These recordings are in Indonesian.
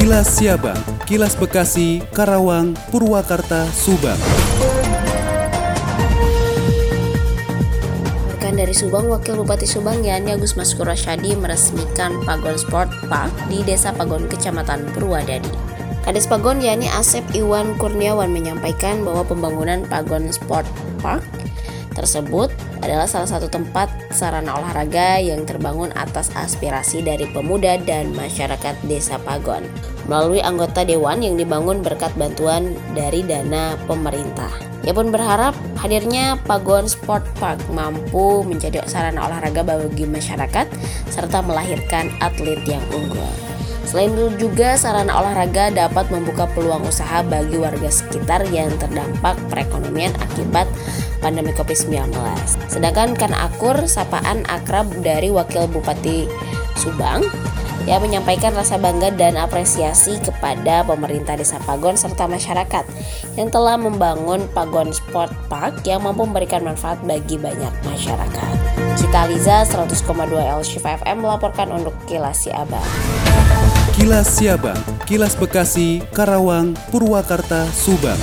Kilas Siabang, Kilas Bekasi, Karawang, Purwakarta, Subang. Rekan dari Subang, Wakil Bupati Subang Yani Agus Maskur meresmikan Pagon Sport Park di Desa Pagon, Kecamatan Purwadadi. Kades Pagon yakni Asep Iwan Kurniawan menyampaikan bahwa pembangunan Pagon Sport Park tersebut adalah salah satu tempat sarana olahraga yang terbangun atas aspirasi dari pemuda dan masyarakat Desa Pagon melalui anggota dewan yang dibangun berkat bantuan dari dana pemerintah. Ia pun berharap hadirnya Pagon Sport Park mampu menjadi sarana olahraga bagi masyarakat serta melahirkan atlet yang unggul. Selain itu juga sarana olahraga dapat membuka peluang usaha bagi warga sekitar yang terdampak perekonomian akibat pandemi COVID-19. Sedangkan kan akur sapaan akrab dari Wakil Bupati Subang yang menyampaikan rasa bangga dan apresiasi kepada pemerintah Desa Pagon serta masyarakat yang telah membangun Pagon Sport Park yang mampu memberikan manfaat bagi banyak masyarakat. Cita Liza 100,2 L Shifa FM melaporkan untuk Kilas Siabang. Kilas Siabang, Kilas Bekasi, Karawang, Purwakarta, Subang.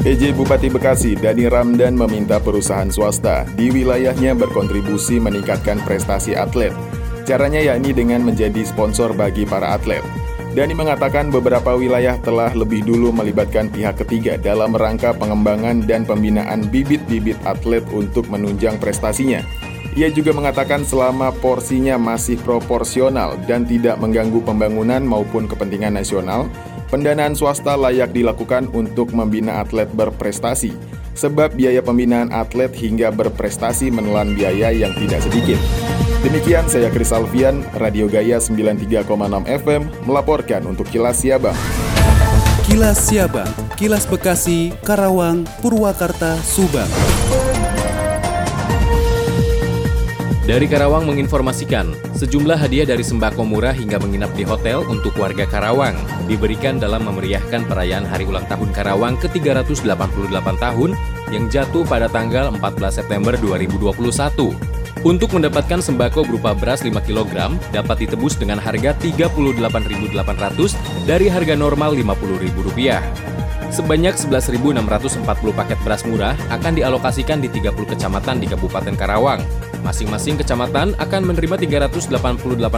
PJ Bupati Bekasi Dani Ramdan meminta perusahaan swasta di wilayahnya berkontribusi meningkatkan prestasi atlet. Caranya yakni dengan menjadi sponsor bagi para atlet. Dani mengatakan beberapa wilayah telah lebih dulu melibatkan pihak ketiga dalam rangka pengembangan dan pembinaan bibit-bibit atlet untuk menunjang prestasinya. Ia juga mengatakan selama porsinya masih proporsional dan tidak mengganggu pembangunan maupun kepentingan nasional, Pendanaan swasta layak dilakukan untuk membina atlet berprestasi, sebab biaya pembinaan atlet hingga berprestasi menelan biaya yang tidak sedikit. Demikian saya Kris Alfian, Radio Gaya 93,6 FM, melaporkan untuk Kilas Siabang. Kilas Siabang, Kilas Bekasi, Karawang, Purwakarta, Subang. Dari Karawang menginformasikan, sejumlah hadiah dari sembako murah hingga menginap di hotel untuk warga Karawang diberikan dalam memeriahkan perayaan Hari Ulang Tahun Karawang ke-388 tahun yang jatuh pada tanggal 14 September 2021. Untuk mendapatkan sembako berupa beras 5 kg dapat ditebus dengan harga Rp38.800 dari harga normal Rp50.000. Sebanyak 11.640 paket beras murah akan dialokasikan di 30 kecamatan di Kabupaten Karawang. Masing-masing kecamatan akan menerima 388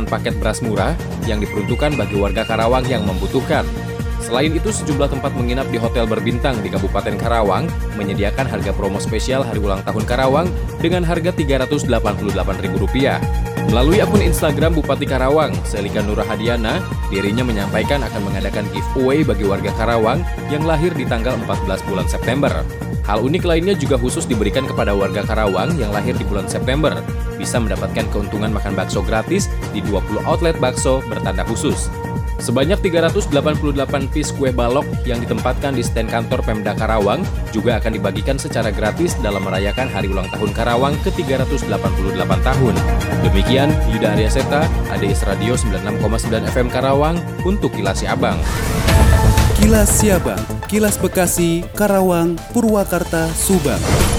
paket beras murah yang diperuntukkan bagi warga Karawang yang membutuhkan. Selain itu, sejumlah tempat menginap di hotel berbintang di Kabupaten Karawang menyediakan harga promo spesial hari ulang tahun Karawang dengan harga Rp388.000. Melalui akun Instagram Bupati Karawang, Selika Nurahadiana, dirinya menyampaikan akan mengadakan giveaway bagi warga Karawang yang lahir di tanggal 14 bulan September. Hal unik lainnya juga khusus diberikan kepada warga Karawang yang lahir di bulan September, bisa mendapatkan keuntungan makan bakso gratis di 20 outlet bakso bertanda khusus. Sebanyak 388 piece kue balok yang ditempatkan di stand kantor Pemda Karawang juga akan dibagikan secara gratis dalam merayakan Hari Ulang Tahun Karawang ke-388 tahun. Demikian Yuda Arya Seta, ADS Radio 96,9 FM Karawang untuk Kilas Siabang. Kilas Siabang, Kilas Bekasi, Karawang, Purwakarta, Subang.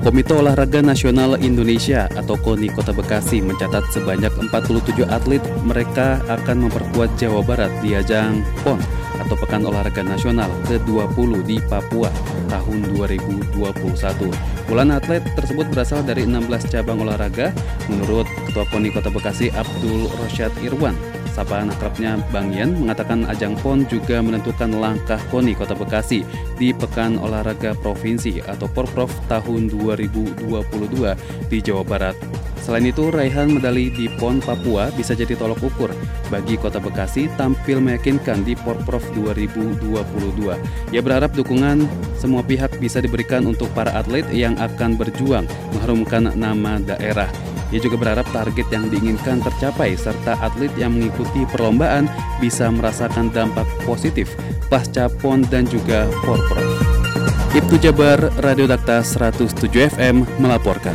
Komite Olahraga Nasional Indonesia atau KONI Kota Bekasi mencatat sebanyak 47 atlet mereka akan memperkuat Jawa Barat di ajang PON atau Pekan Olahraga Nasional ke-20 di Papua tahun 2021. Bulan atlet tersebut berasal dari 16 cabang olahraga menurut Ketua KONI Kota Bekasi Abdul Rosyad Irwan sapaan akrabnya Bang Yen mengatakan ajang PON juga menentukan langkah KONI Kota Bekasi di Pekan Olahraga Provinsi atau Porprov tahun 2022 di Jawa Barat. Selain itu, raihan medali di PON Papua bisa jadi tolok ukur bagi Kota Bekasi tampil meyakinkan di Porprov 2022. Ia berharap dukungan semua pihak bisa diberikan untuk para atlet yang akan berjuang mengharumkan nama daerah. Ia juga berharap target yang diinginkan tercapai serta atlet yang mengikuti perlombaan bisa merasakan dampak positif pasca PON dan juga Porprov. Ibtu Jabar, Radio Dakta 107 FM melaporkan.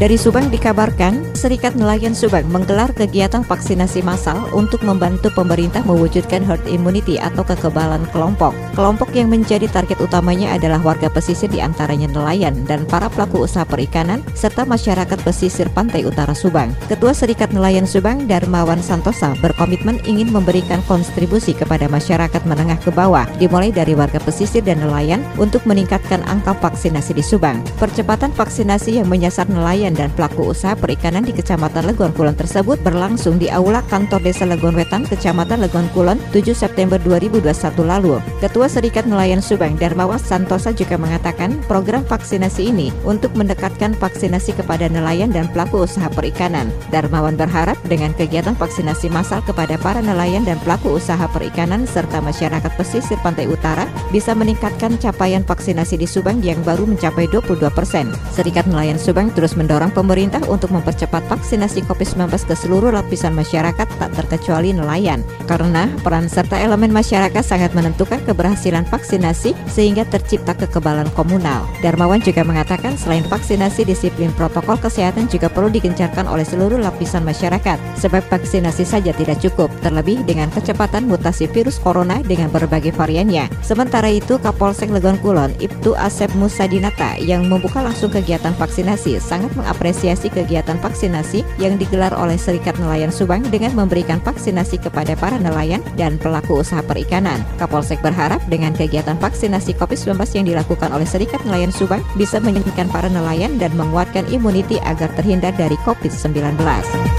Dari Subang dikabarkan, Serikat Nelayan Subang menggelar kegiatan vaksinasi massal untuk membantu pemerintah mewujudkan herd immunity atau kekebalan kelompok. Kelompok yang menjadi target utamanya adalah warga pesisir di antaranya nelayan dan para pelaku usaha perikanan serta masyarakat pesisir pantai utara Subang. Ketua Serikat Nelayan Subang Darmawan Santosa berkomitmen ingin memberikan kontribusi kepada masyarakat menengah ke bawah, dimulai dari warga pesisir dan nelayan untuk meningkatkan angka vaksinasi di Subang. Percepatan vaksinasi yang menyasar nelayan nelayan dan pelaku usaha perikanan di Kecamatan Legon Kulon tersebut berlangsung di Aula Kantor Desa Legon Wetan, Kecamatan Legon Kulon, 7 September 2021 lalu. Ketua Serikat Nelayan Subang, Darmawan Santosa juga mengatakan program vaksinasi ini untuk mendekatkan vaksinasi kepada nelayan dan pelaku usaha perikanan. Darmawan berharap dengan kegiatan vaksinasi massal kepada para nelayan dan pelaku usaha perikanan serta masyarakat pesisir pantai utara bisa meningkatkan capaian vaksinasi di Subang yang baru mencapai 22 persen. Serikat Nelayan Subang terus mendorong mendorong pemerintah untuk mempercepat vaksinasi COVID-19 ke seluruh lapisan masyarakat tak terkecuali nelayan. Karena peran serta elemen masyarakat sangat menentukan keberhasilan vaksinasi sehingga tercipta kekebalan komunal. Darmawan juga mengatakan selain vaksinasi disiplin protokol kesehatan juga perlu digencarkan oleh seluruh lapisan masyarakat sebab vaksinasi saja tidak cukup terlebih dengan kecepatan mutasi virus corona dengan berbagai variannya. Sementara itu Kapolsek Legon Kulon Ibtu Asep Musadinata yang membuka langsung kegiatan vaksinasi sangat meng mengapresiasi kegiatan vaksinasi yang digelar oleh Serikat Nelayan Subang dengan memberikan vaksinasi kepada para nelayan dan pelaku usaha perikanan. Kapolsek berharap dengan kegiatan vaksinasi COVID-19 yang dilakukan oleh Serikat Nelayan Subang bisa meningkatkan para nelayan dan menguatkan imuniti agar terhindar dari COVID-19.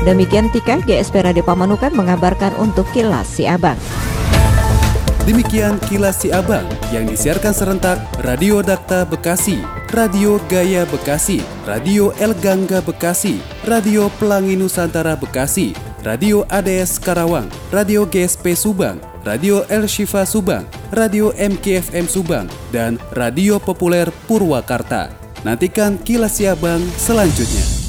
Demikian Tika, GSP Radio Pamanukan mengabarkan untuk Kilas Si Abang. Demikian kilas si abang yang disiarkan serentak Radio Dakta Bekasi, Radio Gaya Bekasi, Radio El Gangga Bekasi, Radio Pelangi Nusantara Bekasi, Radio ADS Karawang, Radio GSP Subang, Radio El Shifa Subang, Radio MKFM Subang, dan Radio Populer Purwakarta. Nantikan kilas si abang selanjutnya.